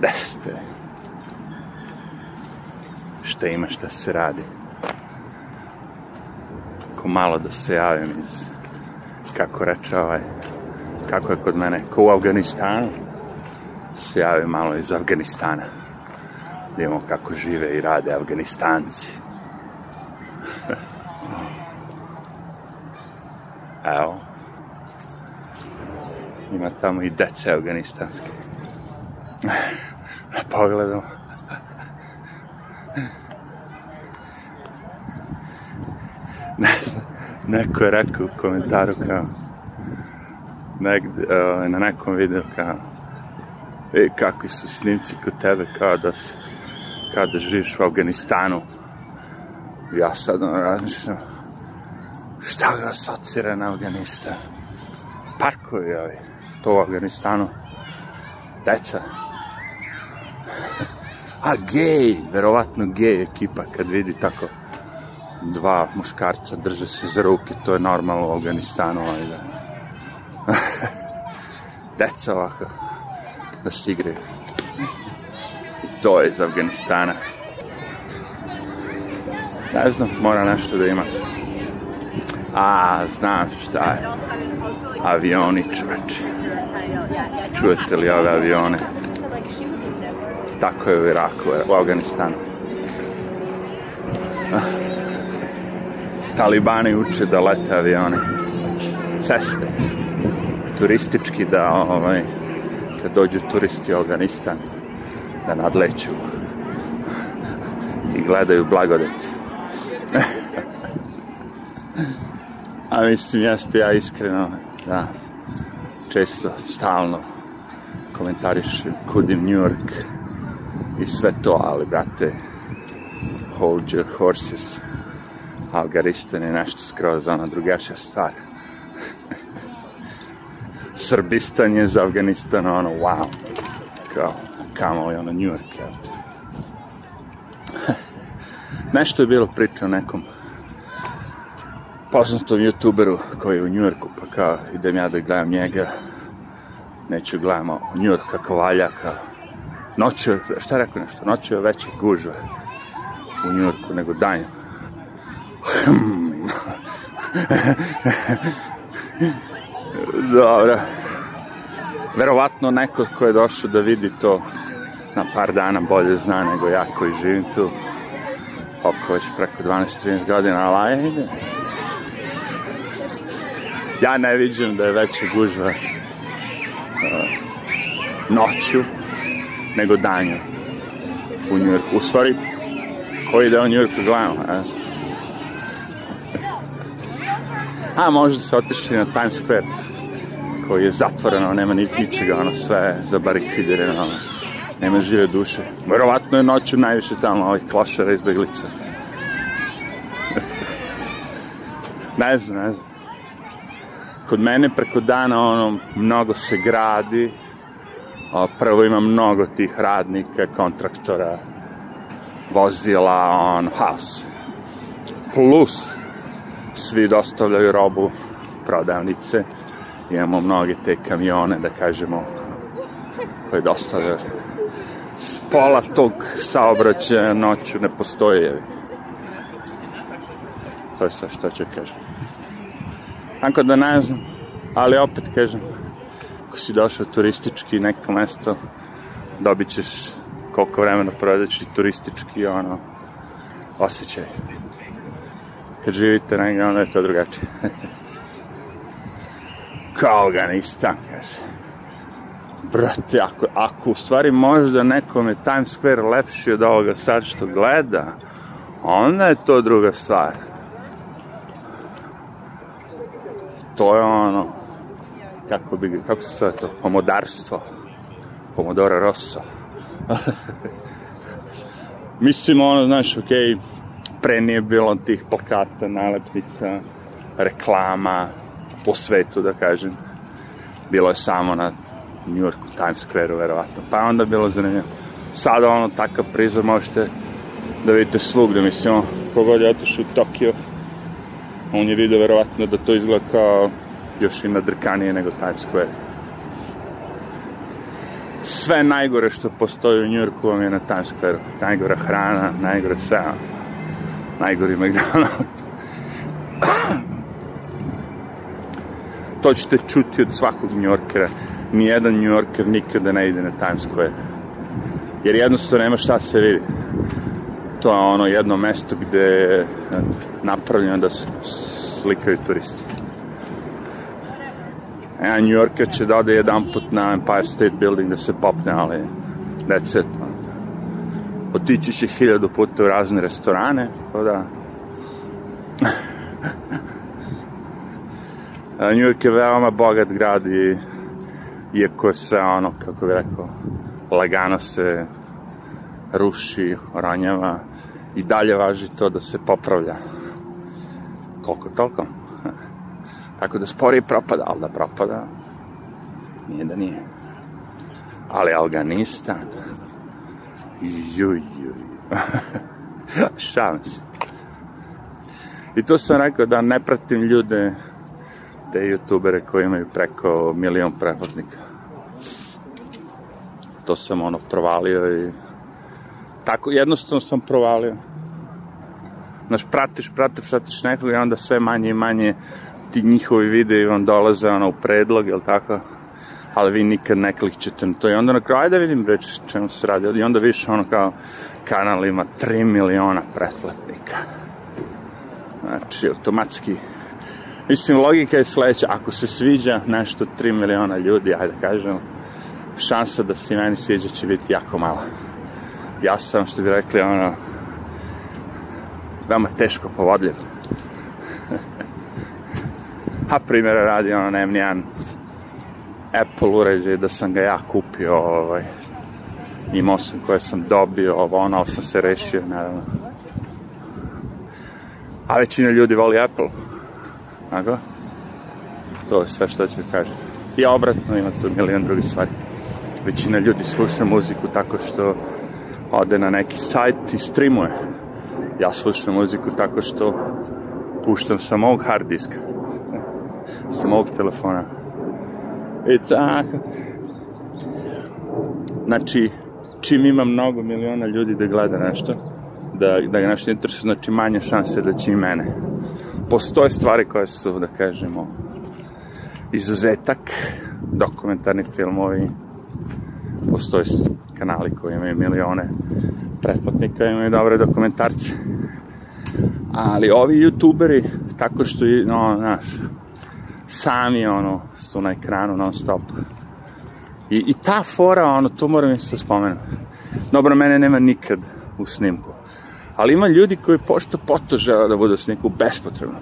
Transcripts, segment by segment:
Beste. Šta ima, šta da se radi. Ko malo da se javim iz, kako reče ovaj, kako je kod mene, ko u Afganistanu, se javim malo iz Afganistana. Da imamo kako žive i rade Afganistanci. Evo. Ima tamo i dece afganistanske. pogledamo. Ne znam, neko je rekao u komentaru kao, negde, uh, na nekom videu kao, e, kakvi su snimci kod tebe, kao da, si, kao da živiš u Afganistanu. Ja sad ono razmišljam, šta ga asocira na Afganistan? Parkovi ovi, to u Afganistanu, deca, A gej, verovatno gej ekipa kad vidi tako dva muškarca drže se za ruke, to je normalno u Afganistanu, ali da. Deca ovako, da se igraju. To je iz Afganistana. Ne znam, mora nešto da ima. A, znam šta je. Avioni, čoveče. Čujete li ove avione? Tako je u Iraku, e, u Afganistanu. Talibani uče da lete avione. Ceste. Turistički da, ovaj, kad dođu turisti u Afganistan, da nadleću i gledaju blagodeti. A mislim, jeste ja iskreno, da, često, stalno komentarišem kudim New York, i sve to, ali, brate, hold your horses. Afganistan je nešto skroz ona drugačija stvar. Srbistan je za Afganistan ono, wow, kao, kamo je ono New York, ja. Nešto je bilo priča o nekom poznatom youtuberu koji je u New Yorku, pa kao idem ja da gledam njega, neću gledamo Njujorka kavalja, kao noću, šta rekao nešto, noću je veća gužva u Njurku nego danju. Dobro. Verovatno neko ko je došao da vidi to na par dana bolje zna nego ja koji živim tu oko već preko 12-13 godina, ali ajde. Ja ne vidim da je veća gužva uh, noću nego danja u Njujorku. U stvari, koji deo Njujorku gledamo? A, a možda se otišli na Times Square koji je zatvoreno, nema ni, ničega, ono sve zabarikadirano, ono, nema žive duše. Verovatno je noću najviše tamo ovih klošara izbeglica. ne znam, ne znam. Kod mene preko dana ono mnogo se gradi, O, prvo ima mnogo tih radnika, kontraktora, vozila, on, haos. Plus, svi dostavljaju robu prodavnice, imamo mnoge te kamione, da kažemo, koje dostavljaju. S pola tog saobraćaja noću ne postoje. To je sve što ću kažem. Tako da ne znam, ali opet kažem, ako si došao turistički neko mesto, dobit ćeš koliko vremena provedeći turistički ono, osjećaj. Kad živite negdje, onda je to drugačije. Kao kaže. Brate, ako, ako u stvari možda nekom je Times Square lepši od ovoga sad što gleda, onda je to druga stvar. To je ono, kako, bi, kako se zove to, pomodarstvo, pomodora Rosso. Mislim, ono, znaš, okej, okay, pre nije bilo tih plakata, nalepnica, reklama po svetu, da kažem. Bilo je samo na New Yorku, Times Square-u, verovatno. Pa onda bilo zanimljivo. Sada ono, takav prizor možete da vidite svugde, mislim, kogod je otišao u Tokio, on je video verovatno da to izgleda kao još i nadrkanije nego Times Square. Sve najgore što postoji u Njurku vam je na Times Square. Najgora hrana, najgore sve, najgori McDonald's. to ćete čuti od svakog Njorkera. Nijedan Njorker nikada ne ide na Times Square. Jer jednostavno nema šta se vidi. To je ono jedno mesto gde je napravljeno da se slikaju turisti a New Yorka će da ode jedan put na Empire State Building da se popne, ali that's it. Otići će hiljadu puta u razne restorane, tako da... a New York je veoma bogat grad i iako je sve ono, kako bih rekao, lagano se ruši, ranjava i dalje važi to da se popravlja. Koliko toliko? Tako da sporije propada, ali da propada, nije da nije. Ali Alganistan, juj, juj. Šalim se. I to sam rekao da ne pratim ljude, te youtubere koji imaju preko milion preplatnika. To sam ono provalio i tako jednostavno sam provalio. Znaš, pratiš, pratiš, pratiš nekoga i onda sve manje i manje ti njihovi videi vam dolaze ono u predlog, jel tako? ali vi nikad ne klikćete na to. I onda na kraju da vidim reći čemu se radi. I onda više ono kao kanal ima 3 miliona pretplatnika. Znači, automatski. Mislim, logika je sledeća. Ako se sviđa nešto 3 miliona ljudi, ajde kažemo, šansa da se meni sviđa će biti jako mala. Ja sam, što bi rekli, ono, veoma teško povodljiv a primjera radi, ono, nemam nijedan Apple uređaj da sam ga ja kupio, ovaj, imao sam koje sam dobio, ovo, ono, sam se rešio, naravno. A većina ljudi voli Apple. Tako? To je sve što ću kažem. I obratno ima tu milion drugih stvari. Većina ljudi sluša muziku tako što ode na neki sajt i streamuje. Ja slušam muziku tako što puštam sa mog hard diska sa mog telefona. I e, tako. Znači, čim ima mnogo miliona ljudi da gleda nešto, da, da ga nešto interesuje, znači manje šanse da će i mene. Postoje stvari koje su, da kažemo, izuzetak, dokumentarni filmovi, postoje kanali koji imaju milione pretplatnika, imaju dobre dokumentarce. Ali ovi youtuberi, tako što, no, znaš, sami ono su na ekranu non stop. I, i ta fora, ono, to moram im se spomenuti. Dobro, mene nema nikad u snimku. Ali ima ljudi koji pošto poto žele da budu u snimku bespotrebno.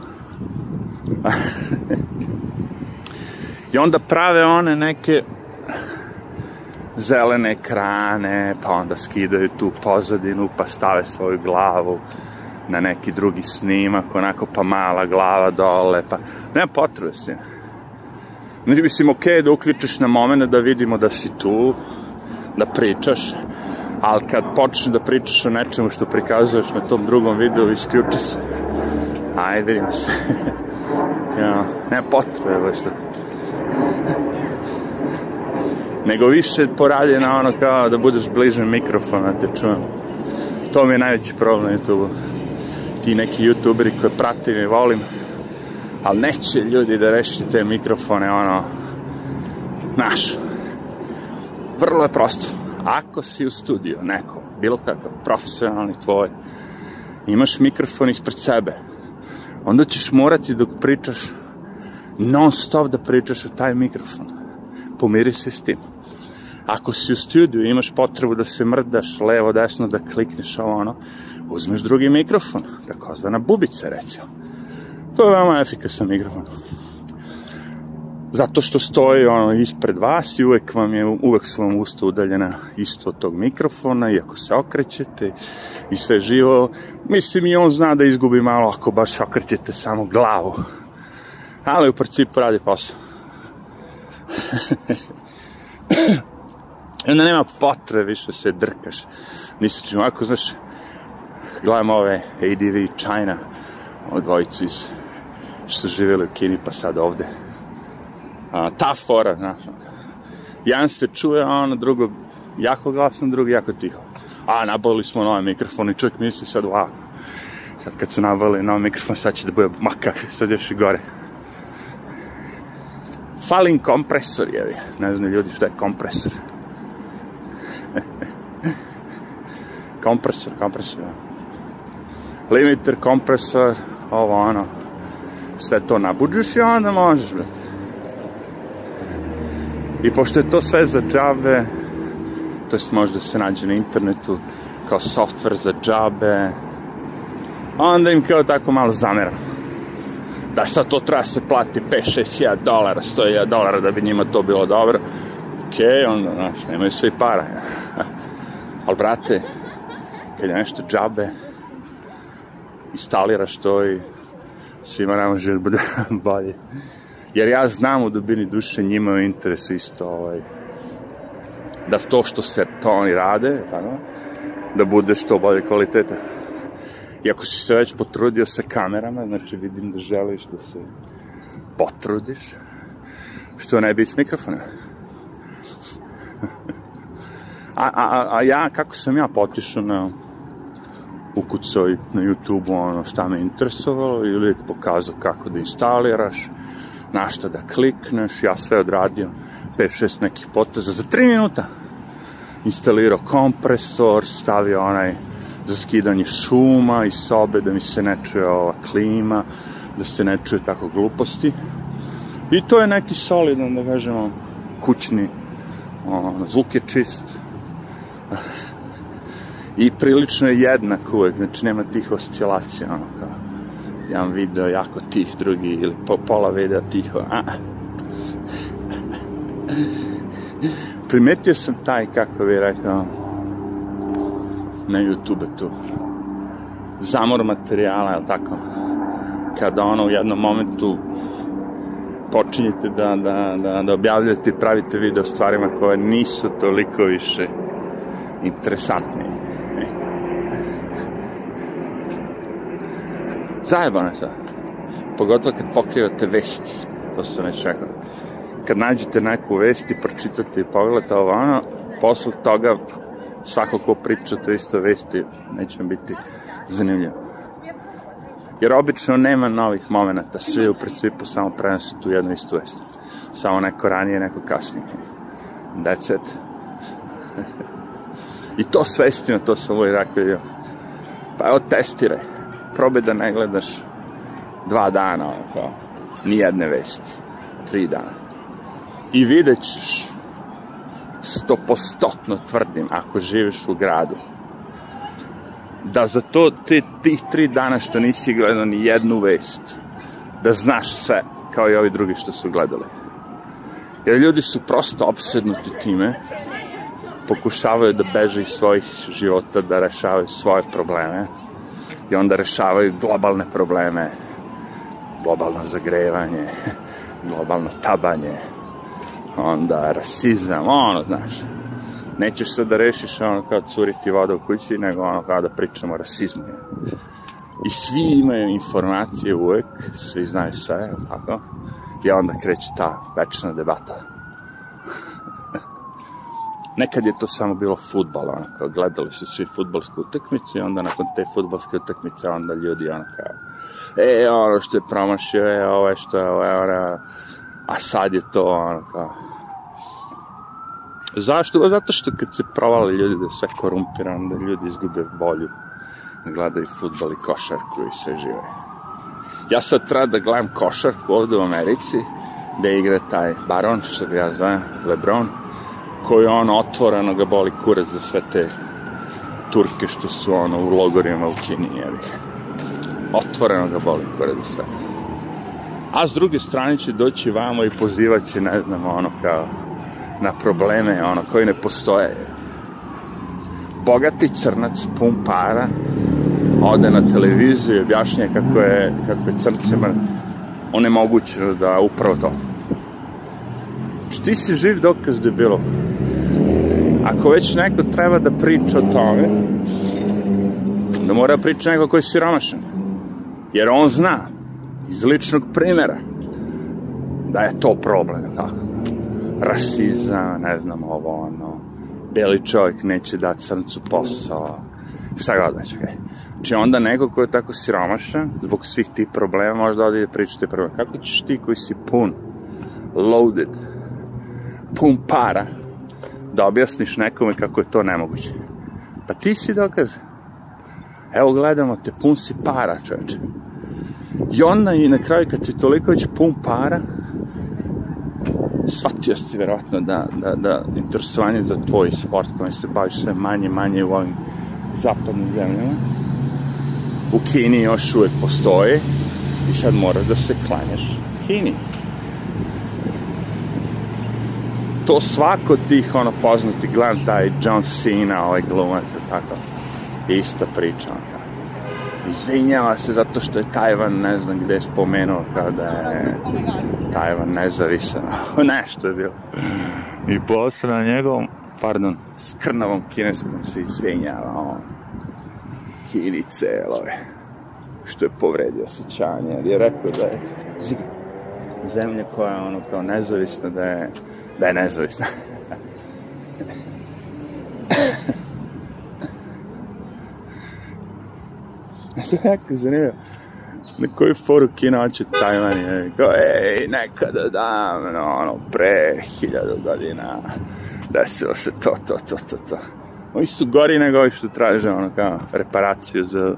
I onda prave one neke zelene ekrane, pa onda skidaju tu pozadinu, pa stave svoju glavu, na neki drugi snimak, onako pa mala glava dole, pa nema potrebe s njim. Znači, mislim, okej okay, da uključiš na momene da vidimo da si tu, da pričaš, ali kad počneš da pričaš o nečemu što prikazuješ na tom drugom videu, isključi se. Ajde, vidimo se. ja, nema potrebe, baš to. Nego više poradi na ono kao da budeš bliže mikrofona, da te čujem. To mi je najveći problem YouTube-a ti neki youtuberi koje pratim i volim, ali neće ljudi da rešite te mikrofone, ono, naš. Vrlo je prosto. Ako si u studiju neko, bilo kakav, profesionalni tvoj, imaš mikrofon ispred sebe, onda ćeš morati dok pričaš non stop da pričaš u taj mikrofon. Pomiri se s tim. Ako si u studiju imaš potrebu da se mrdaš levo, desno, da klikneš ovo ono, uzmeš drugi mikrofon, takozvana bubica recimo. To je veoma efikasan mikrofon. Zato što stoji ono ispred vas i uvek, vam je, uvek su vam usta udaljena isto od tog mikrofona i ako se okrećete i sve živo, mislim i on zna da izgubi malo ako baš okrećete samo glavu. Ali u principu radi posao. onda nema potrebe više se drkaš. Nisi čim, ako znaš, gledam ove ADV China, ono dvojicu iz, što su živjeli u Kini pa sad ovde. A, ta fora, znaš, jedan se čuje, a ono drugo jako glasno, drugi jako tiho. A, nabavili smo nove mikrofone i čovjek misli sad, wow, sad kad su nabavili nove mikrofone, sad će da bude makak, sad još i gore. Falin kompresor, jevi. Ne znam ljudi šta je kompresor. kompresor, kompresor, ja. Da limiter, kompresor, ovo ono, sve to nabuđiš i onda možeš, bre. I pošto je to sve za džabe, to jest može da se nađe na internetu kao softver za džabe, onda im kao tako malo zamera. Da sad to treba se plati 5-6 dolara, 100 dolara da bi njima to bilo dobro. Okej, okay, onda, znaš, nemaju svi para. Ali, brate, kad je nešto džabe, instaliraš to i svima nama život da bude bolje. Jer ja znam u dubini duše njima je interes isto ovaj, da to što se to oni rade, tako, da bude što bolje kvalitete. I ako si se već potrudio sa kamerama, znači vidim da želiš da se potrudiš, što ne bi s mikrofona. a, a, a ja, kako sam ja potišao na ukucao i na YouTube u ono šta me interesovalo i lik pokazao kako da instaliraš, na šta da klikneš, ja sve odradio 5-6 nekih poteza za 3 minuta. Instalirao kompresor, stavio onaj za skidanje šuma iz sobe, da mi se ne čuje ova klima, da se ne čuje tako gluposti. I to je neki solidan, da kažemo, kućni, ono, zvuk je čist i prilično je jednak uvek, znači nema tih oscilacija, ono kao, jedan video jako tih, drugi ili po pola videa tiho, a. Primetio sam taj, kako bi rekao, na YouTube tu, zamor materijala, je tako? Kada ono u jednom momentu počinjete da, da, da, da objavljate i pravite video stvarima koje nisu toliko više interesantnije Zajebano je to. Pogotovo kad pokrivate vesti, to sam već rekao. Kad nađete neku vesti, pročitate i pogledate ovo ono, posle toga svako ko priča to isto vesti neće biti zanimljivo. Jer obično nema novih momenta, svi u principu samo prenose tu jednu istu vest. Samo neko ranije, neko kasnije. That's it. I to svestino, to sam uvijek rekao, pa evo testiraj probaj da ne gledaš dva dana, ono kao, nijedne vesti, tri dana. I vidjet ćeš, stopostotno tvrdim, ako živiš u gradu, da za to te, tih tri dana što nisi gledao ni jednu vest, da znaš sve, kao i ovi drugi što su gledali. Jer ljudi su prosto obsednuti time, pokušavaju da beže iz svojih života, da rešavaju svoje probleme, i onda rešavaju globalne probleme, globalno zagrevanje, globalno tabanje, onda rasizam, ono, znaš, nećeš sad da rešiš ono kao curiti voda u kući, nego ono kao da pričamo o rasizmu. I svi imaju informacije uvek, svi znaju sve, tako? I onda kreće ta večna debata Nekad je to samo bilo futbal, onako, gledali su svi futbalsku utakmicu i onda nakon te futbalske utakmice onda ljudi ono kao e, ono što je promašio, e, ovo što je, ovo je, ono, a sad je to ono kao Zašto? Pa zato što kad se provali ljudi da je sve korumpirano, da ljudi izgube volju, da gledaju futbal i košarku i sve žive. Ja sad treba da gledam košarku ovde u Americi, da igra taj Baron, što ga ja zovem, Lebron, koju on otvoreno ga boli kurac za sve te Turke što su ono u logorima u Kini, jevi. Otvoreno ga boli kurac za sve. A s druge strane će doći vamo i pozivaće, ne znam, ono kao na probleme, ono, koji ne postoje. Bogati crnac, pun para, ode na televiziju i objašnja kako je, kako je crncima onemogućeno da upravo to Znači, ti si živ dokaz debilo. Ako već neko treba da priča o tome, da mora da priča neko koji je siromašan. Jer on zna, iz ličnog primera, da je to problem, tako. Rasizam, ne znam, ovo, ono, beli čovjek neće dati crncu posao, šta god već, okay. Znači onda neko ko je tako siromašan, zbog svih tih problema, možda odi da pričate prvo. Kako ćeš ti koji si pun, loaded, pun para da objasniš nekome kako je to nemoguće. Pa ti si dokaz. Evo gledamo te, pun si para čoveče. I onda i na kraju kad si toliko već pun para, shvatio si verovatno da, da, da interesovanje za tvoj sport kojim se baviš sve manje, manje u ovim zapadnim zemljama. U Kini još uvek postoje i sad moraš da se klanjaš Kini to svako tih ono poznati, gledam taj John Cena, ovaj glumac, tako, ista priča, ono, izvinjava se zato što je Tajvan, ne znam gde je spomenuo kada je Tajvan nezavisan, nešto je bilo. I posle na njegovom, pardon, skrnavom kineskom se izvinjava on. Kini celove, što je povredio osjećanje, jer je rekao da je zemlja koja je ono kao nezavisna, da je da je nezavisna. to je jako zanimljivo. Na koju foru kina hoće taj meni? Je. Kao, ej, nekada davno, ono, pre hiljadu godina, desilo se to, to, to, to, to. Ovi su gori nego ovi što traže, ono, kao, reparaciju za,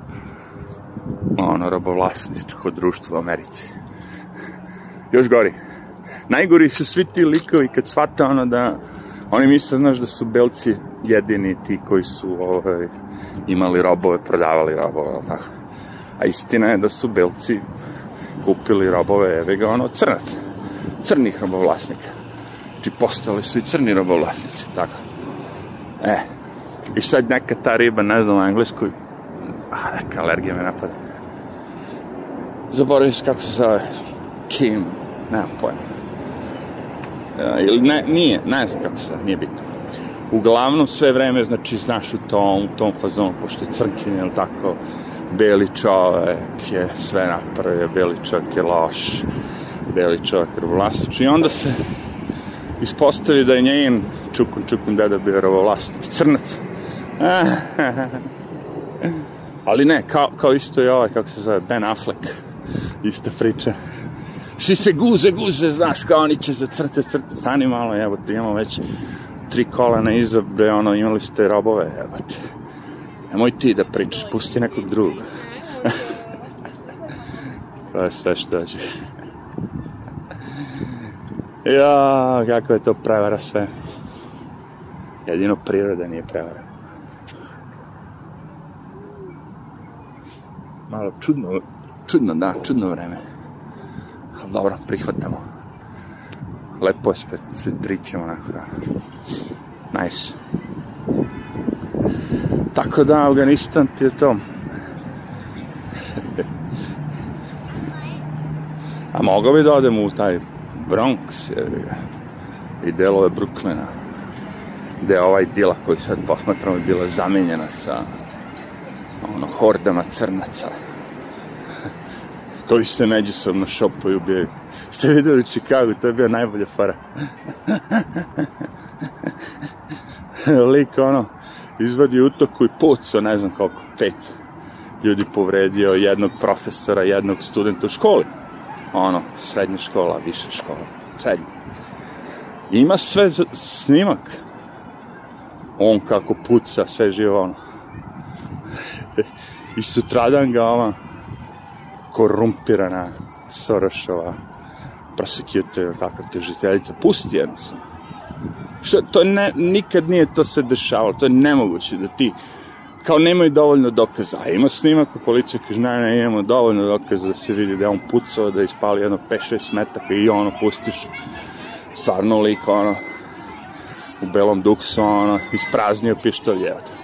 ono, robovlasničko društvo u Americi. Još gori najgori su svi ti likovi kad shvata ono da oni misle, znaš, da su belci jedini ti koji su ovaj, imali robove, prodavali robove, ali tako. A istina je da su belci kupili robove, evi ga, ono, crnac, crnih robovlasnika. Znači, postali su i crni robovlasnici, tako. E, i sad neka ta riba, ne znam, u engleskoj, a, neka alergija me napada. Zaboravim se kako se zove, Kim, nemam pojma ili ne, nije, ne znam kako se, nije bitno. Uglavnom sve vreme, znači, znaš u tom, u tom fazonu, pošto je crnkin, jel tako, beli čovek je sve napravio, beli čovek je loš, beli čovek je rovlastič. I onda se ispostavi da je njen čukun čukun deda bio rovlastič, crnac. Ali ne, kao, kao isto i ovaj, kako se zove, Ben Affleck. Ista priča. Ši se guze, guze, znaš, kao oni će za crte, crte, stani malo, evo, imamo već tri kola na iza, ono, imali ste robove, evo te. Nemoj ti da pričaš, pusti nekog drugog. to je sve što će. ja, kako je to prevara sve. Jedino priroda nije prevara. Malo čudno, čudno, da, čudno vreme dobro, prihvatamo. Lepo je specitričem, onako. Da. Nice. Tako da, Afganistan ti je to. A mogao bi da odem u taj Bronx i delove Brooklyna gde je ovaj dila koji sad posmatramo bila zamenjena sa ono, hordama crnaca koji se međusobno šopaju i ubijaju. Ste videli u Čikagu, to je bio najbolja fara. Lik, ono, izvadi utoku i pucao, ne znam koliko, pet ljudi povredio, jednog profesora, jednog studenta u školi. Ono, srednja škola, više škola, srednja. Ima sve za, snimak. On kako puca, sve živo ono. I sutradan ga ova korumpirana Sorošova prosecutor, tako, tužiteljica, pusti jednostavno. Što, to ne, nikad nije to se dešavalo, to je nemoguće da ti, kao nemaju dovoljno dokaza, a ima snimak u policiji, kaže, ne, ne, imamo dovoljno dokaza da se vidi da je on pucao, da je ispali jedno 5-6 metaka i ono, pustiš stvarno lik, ono, u belom duksu, ono, ispraznio pištolj, jevate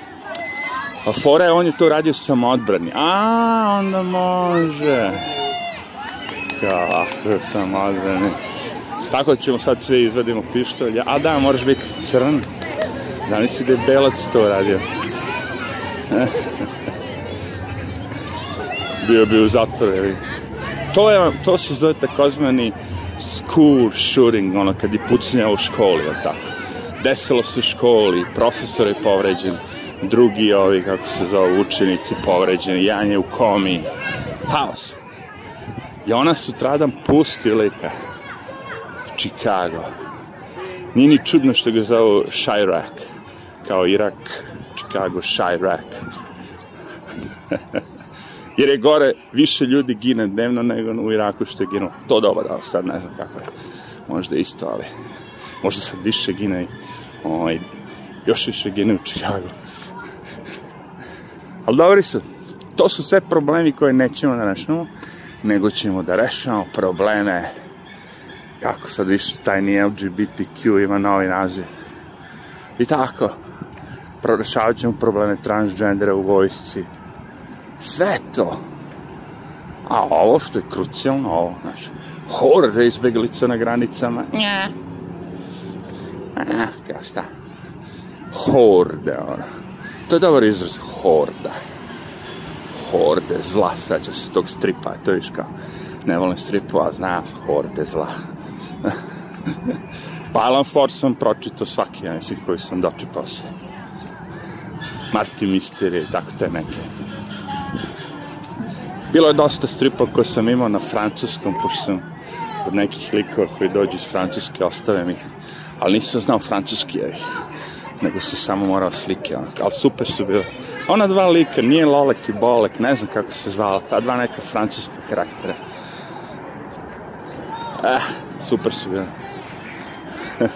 A fora je, on je to radio samo odbrani. A, onda može. Kako sam odbrani. Tako da ćemo sad sve izvadimo pištolje. A da, moraš biti crn. Zamisli da je Belac to radio. Bio bi u zatvoru. To, je, to se zove takozvani school shooting, ono kad je pucnja u školi, jel tako? Desilo se u školi, profesor je povređen drugi ovi, kako se zove, učenici povređeni, jedan je u komi, haos. I ona sutradan pusti lika, Chicago. Nije ni čudno što ga zove Chirac, kao Irak, Chicago, Chirac. Jer je gore više ljudi gine dnevno nego u Iraku što je ginulo. To dobro, da, sad ne znam kako je. Možda isto, ali možda sad više gine ovaj, još više gine u Chicago. Ali dobri su. To su sve problemi koje nećemo da rešimo, nego ćemo da rešimo probleme kako sad više taj nije LGBTQ ima novi naziv. I tako, rešavat ćemo probleme transgendera u vojsci. Sve to. A ovo što je krucijalno, ovo, znaš, horde izbeglica na granicama. Nja. A, kao šta? Horde, ono to je dobar izraz, horda. Horde zla, seća se tog stripa, to je kao, ne volim stripu, a znam, horde zla. pa Alan Ford sam pročito svaki, ja mislim, koji sam dočipao se. Marti Mystery i tako te neke. Bilo je dosta stripa koje sam imao na francuskom, pošto sam od nekih likova koji dođu iz Francuske, ostave mi, ali nisam znao francuski, ja ih nego sam samo morao slike, ono, ali super su bile. Ona dva lika, nije Lolek i Bolek, ne znam kako se zvala, ta dva neka francuska karaktera. Eh, super su bile.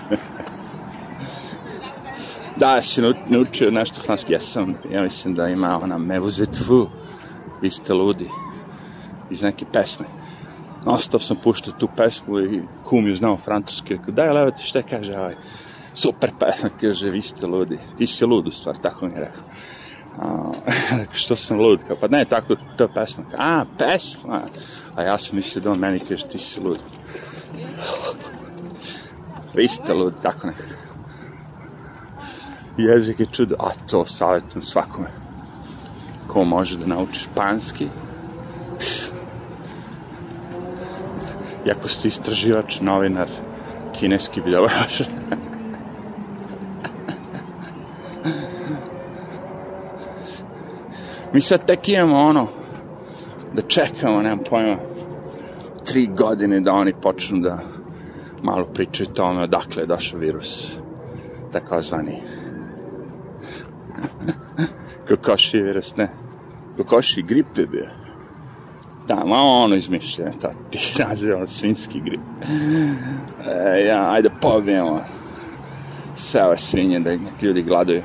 da, si naučio nešto francuski, ja sam, ja mislim da ima ona Me vous êtes fou, vi ste ludi, iz neke pesme. Ostao sam puštao tu pesmu i kum je znao francuski, rekao, daj levete, šta kaže ovaj? super, pa kaže, vi ste ludi, ti si lud u stvar, tako mi je rekao. A, rekao, što sam lud? Kao, pa ne, tako, to je pesma. a, pesma! A ja sam mislio da on meni kaže, ti si lud. Vi ste lud, tako nekako. Jezik je čudo, a to savjetujem svakome. Ko može da nauči španski, I ste istraživač, novinar, kineski bi dobro Mi sad tek imamo ono, da čekamo, nemam pojma, tri godine da oni počnu da malo pričaju tome odakle je došao virus, takozvani. Kokoši virus, ne. Kokoši grip je bio. Da, malo ono izmišljeno, ta ti naziv, ono svinski grip. E, ja, ajde pobijemo sve ove svinje da ljudi gladuju.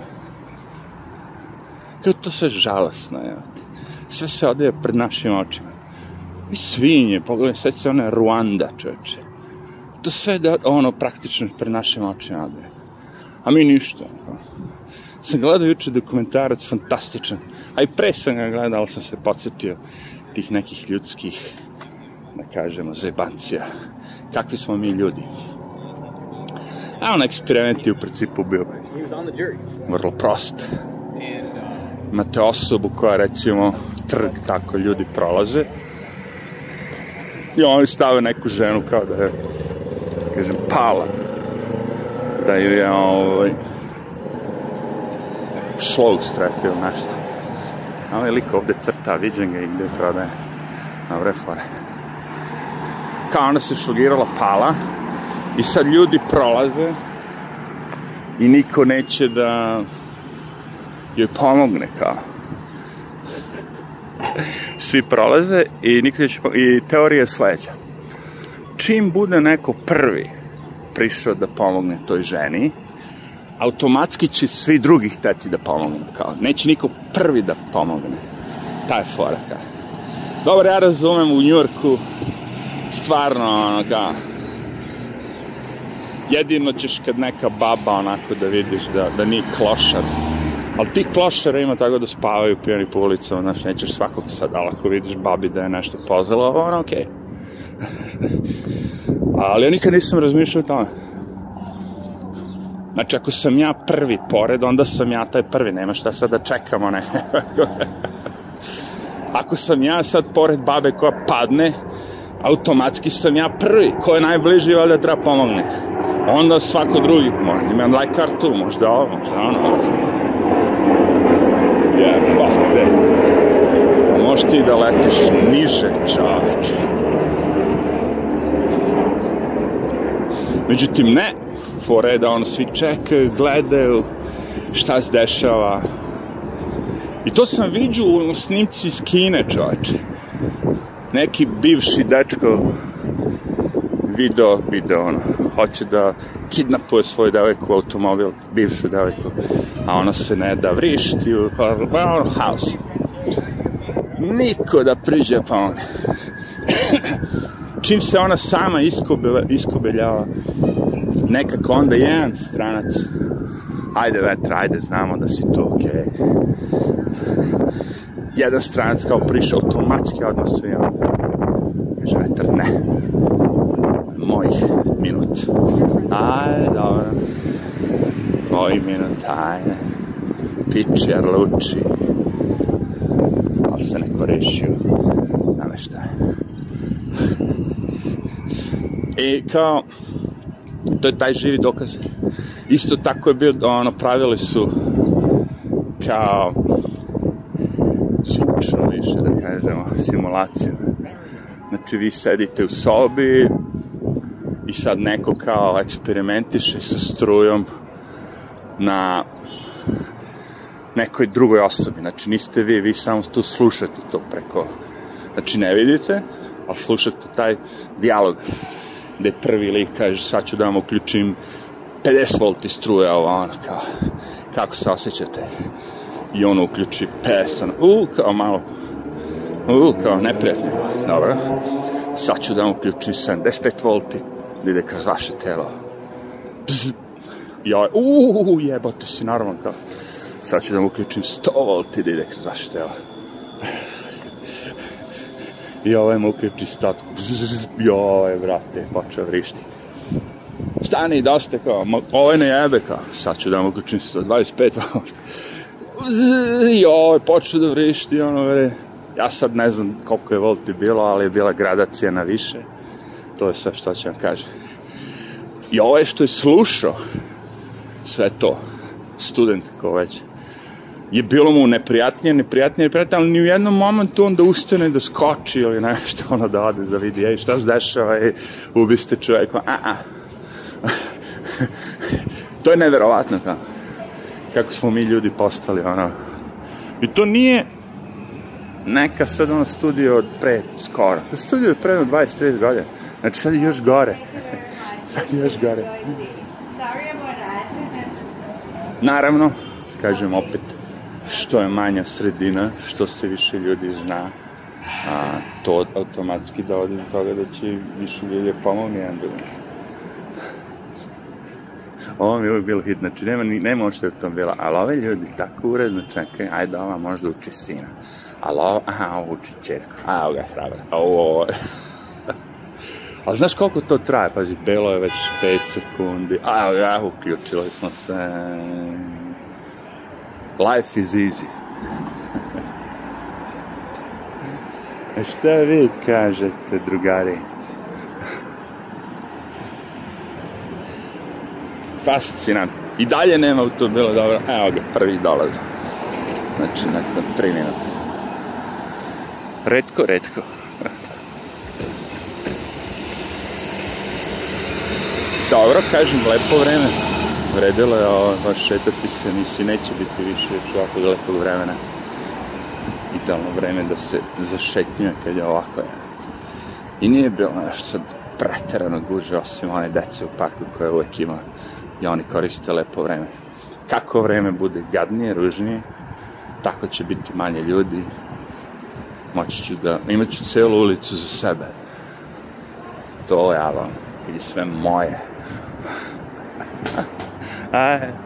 Kao to sve žalosno, evo Sve se odeje pred našim očima. I svinje, pogledaj, sve se one Ruanda, čoveče. To sve da, ono, praktično pred našim očima odeje. A mi ništa. Sam gledao juče dokumentarac, fantastičan. A i pre sam ga gledao, ali sam se podsjetio tih nekih ljudskih, da kažemo, zebancija. Kakvi smo mi ljudi. A on eksperiment je u principu bio vrlo prost imate osobu koja recimo trg, tako ljudi prolaze i oni stave neku ženu kao da je kažem pala da ju je ovaj šlog strefio nešto ovaj ali lik ovde crta, viđen ga i gde prodaje dobre fore kao ona se šlogirala pala i sad ljudi prolaze i niko neće da joj pomogne kao. Svi prolaze i, nikolić, i teorija sledeća. Čim bude neko prvi prišao da pomogne toj ženi, automatski će svi drugi hteti da pomognu. Kao, neće niko prvi da pomogne. Ta je fora, kao. dobro ja razumem u Njurku, stvarno, ono, kao, jedino ćeš kad neka baba onako da vidiš da, da nije klošar, ali ti klošara ima tako da spavaju pijani po ulicama, znaš, nećeš svakog sad, ali ako vidiš babi da je nešto pozela, ono, okej. Okay. ali ja nikad nisam razmišljao o tome. Znači, ako sam ja prvi pored, onda sam ja taj prvi, nema šta sad da čekamo, ne. ako sam ja sad pored babe koja padne, automatski sam ja prvi, ko je najbliži, valjda da treba pomogne. Onda svako drugi pomogne, imam lajkar kartu, možda ovo, možda ono, Jebate. Možeš ti da letiš niže, čoveče. Međutim, ne, fore da ono svi čekaju, gledaju šta se dešava. I to sam vidio u snimci iz Kine, čoveče. Neki bivši dečko video, video, ono, hoće da kidnapuje svoj devojku automobil, bivšu devojku, a ona se ne da vrišti u Brown House. Niko da priđe pa on. Čim se ona sama iskubila, iskubeljava, nekako onda jedan stranac, ajde vetra, ajde, znamo da si tu, okej. Okay. Jedan stranac kao prišao automatski odnos i on, kaže vetar, ne, mojih minut. Aj, dobro. Tvoji minut, ajde. Piči, arluči. Ali se neko rešio nameštaje. I kao, to je taj živi dokaz. Isto tako je bio, ono, pravili su kao zvučno više, da kažemo, simulaciju. Znači, vi sedite u sobi, i sad neko kao eksperimentiše sa strujom na nekoj drugoj osobi. Znači, niste vi, vi samo tu slušate to preko... Znači, ne vidite, a slušate taj dijalog gde prvi lik kaže, sad ću da vam uključim 50 volti struje, ova ona kao, kako se osjećate? I ono uključi 50, u, kao malo, u, kao neprijatno, dobro, sad ću da vam uključim 75 volti, da ide kroz vaše telo. Bzz. Joj, uuu, jebote si, naravno, kao. Sad ću da mu uključim 100 volt i da ide kroz vaše telo. I ovaj mu uključi statku. Bzz, joj, brate, počeo vrišti. Stani, dosta, da kao, ovaj ne jebe, kao. Sad ću da mu uključim 125 volt. Bzz, joj, počeo da vrišti, ono, vre. Ja sad ne znam koliko je volti bilo, ali je bila gradacija na više to je sve što ću vam kažem. I ovaj što je slušao sve to, student kao već, je bilo mu neprijatnije, neprijatnije, neprijatnije, ali ni u jednom momentu on da ustane da skoči ili nešto, ono da ode da vidi, ej, šta se dešava, ej, ubiste čovjeka, a, a. to je neverovatno tamo. Kako smo mi ljudi postali, ono. I to nije neka sad ono studija od pre skoro. Studija od pre 20-30 godina. Znači sad još gore. sad još gore. Naravno, kažem opet, što je manja sredina, što se više ljudi zna, a, to automatski dovodi do toga da će više ljudi da pomogne ambulans. Ovo mi je uvijek bilo hit, znači nema, nema uopšte to bilo, ali ove ljudi tako uredno čekaju, ajde ova možda uči sina, ali ovo, aha, ovo uči čerka, a ovo ga hrabra, ovo, ovo. A znaš koliko to traje? Pazi, belo je već 5 sekundi. A, ja, uključili smo se. Life is easy. E, šta vi kažete, drugari? Fascinant. I dalje nema automobila, dobro. Evo ga, prvi dolazi. Znači, nakon 3 minuta. Redko, redko. Dobro, kažem, lepo vreme. Vredilo je ovo, baš šetati se, nisi, neće biti više još ovako dalekog vremena. Idealno vreme da se zašetnjuje kad je ovako. Je. I nije bilo nešto sad preterano guže, osim one dece u parku koje uvek ima i oni koriste lepo vreme. Kako vreme bude gadnije, ružnije, tako će biti manje ljudi, moći ću da, imat ću celu ulicu za sebe. To ja vam, ili sve moje. 哎。